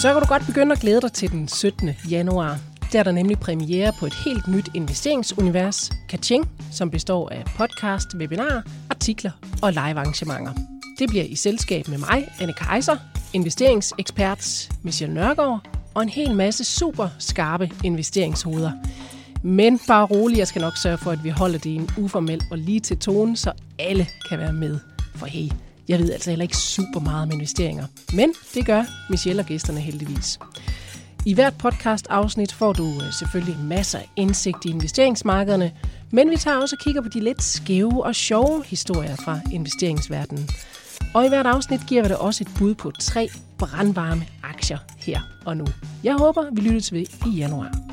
så kan du godt begynde at glæde dig til den 17. januar. Der er der nemlig premiere på et helt nyt investeringsunivers, Kaching, som består af podcast, webinar, artikler og live arrangementer. Det bliver i selskab med mig, Anne Kaiser, investeringsekspert Michelle Nørgaard og en hel masse super skarpe investeringshoveder. Men bare rolig, jeg skal nok sørge for, at vi holder det i en uformel og lige til tone, så alle kan være med. For hey, jeg ved altså heller ikke super meget om investeringer. Men det gør Michelle og gæsterne heldigvis. I hvert podcast-afsnit får du øh, selvfølgelig masser af indsigt i investeringsmarkederne, men vi tager også og kigger på de lidt skæve og sjove historier fra investeringsverdenen. Og i hvert afsnit giver vi dig også et bud på tre brandvarme aktier her og nu. Jeg håber, vi lyttes ved i januar.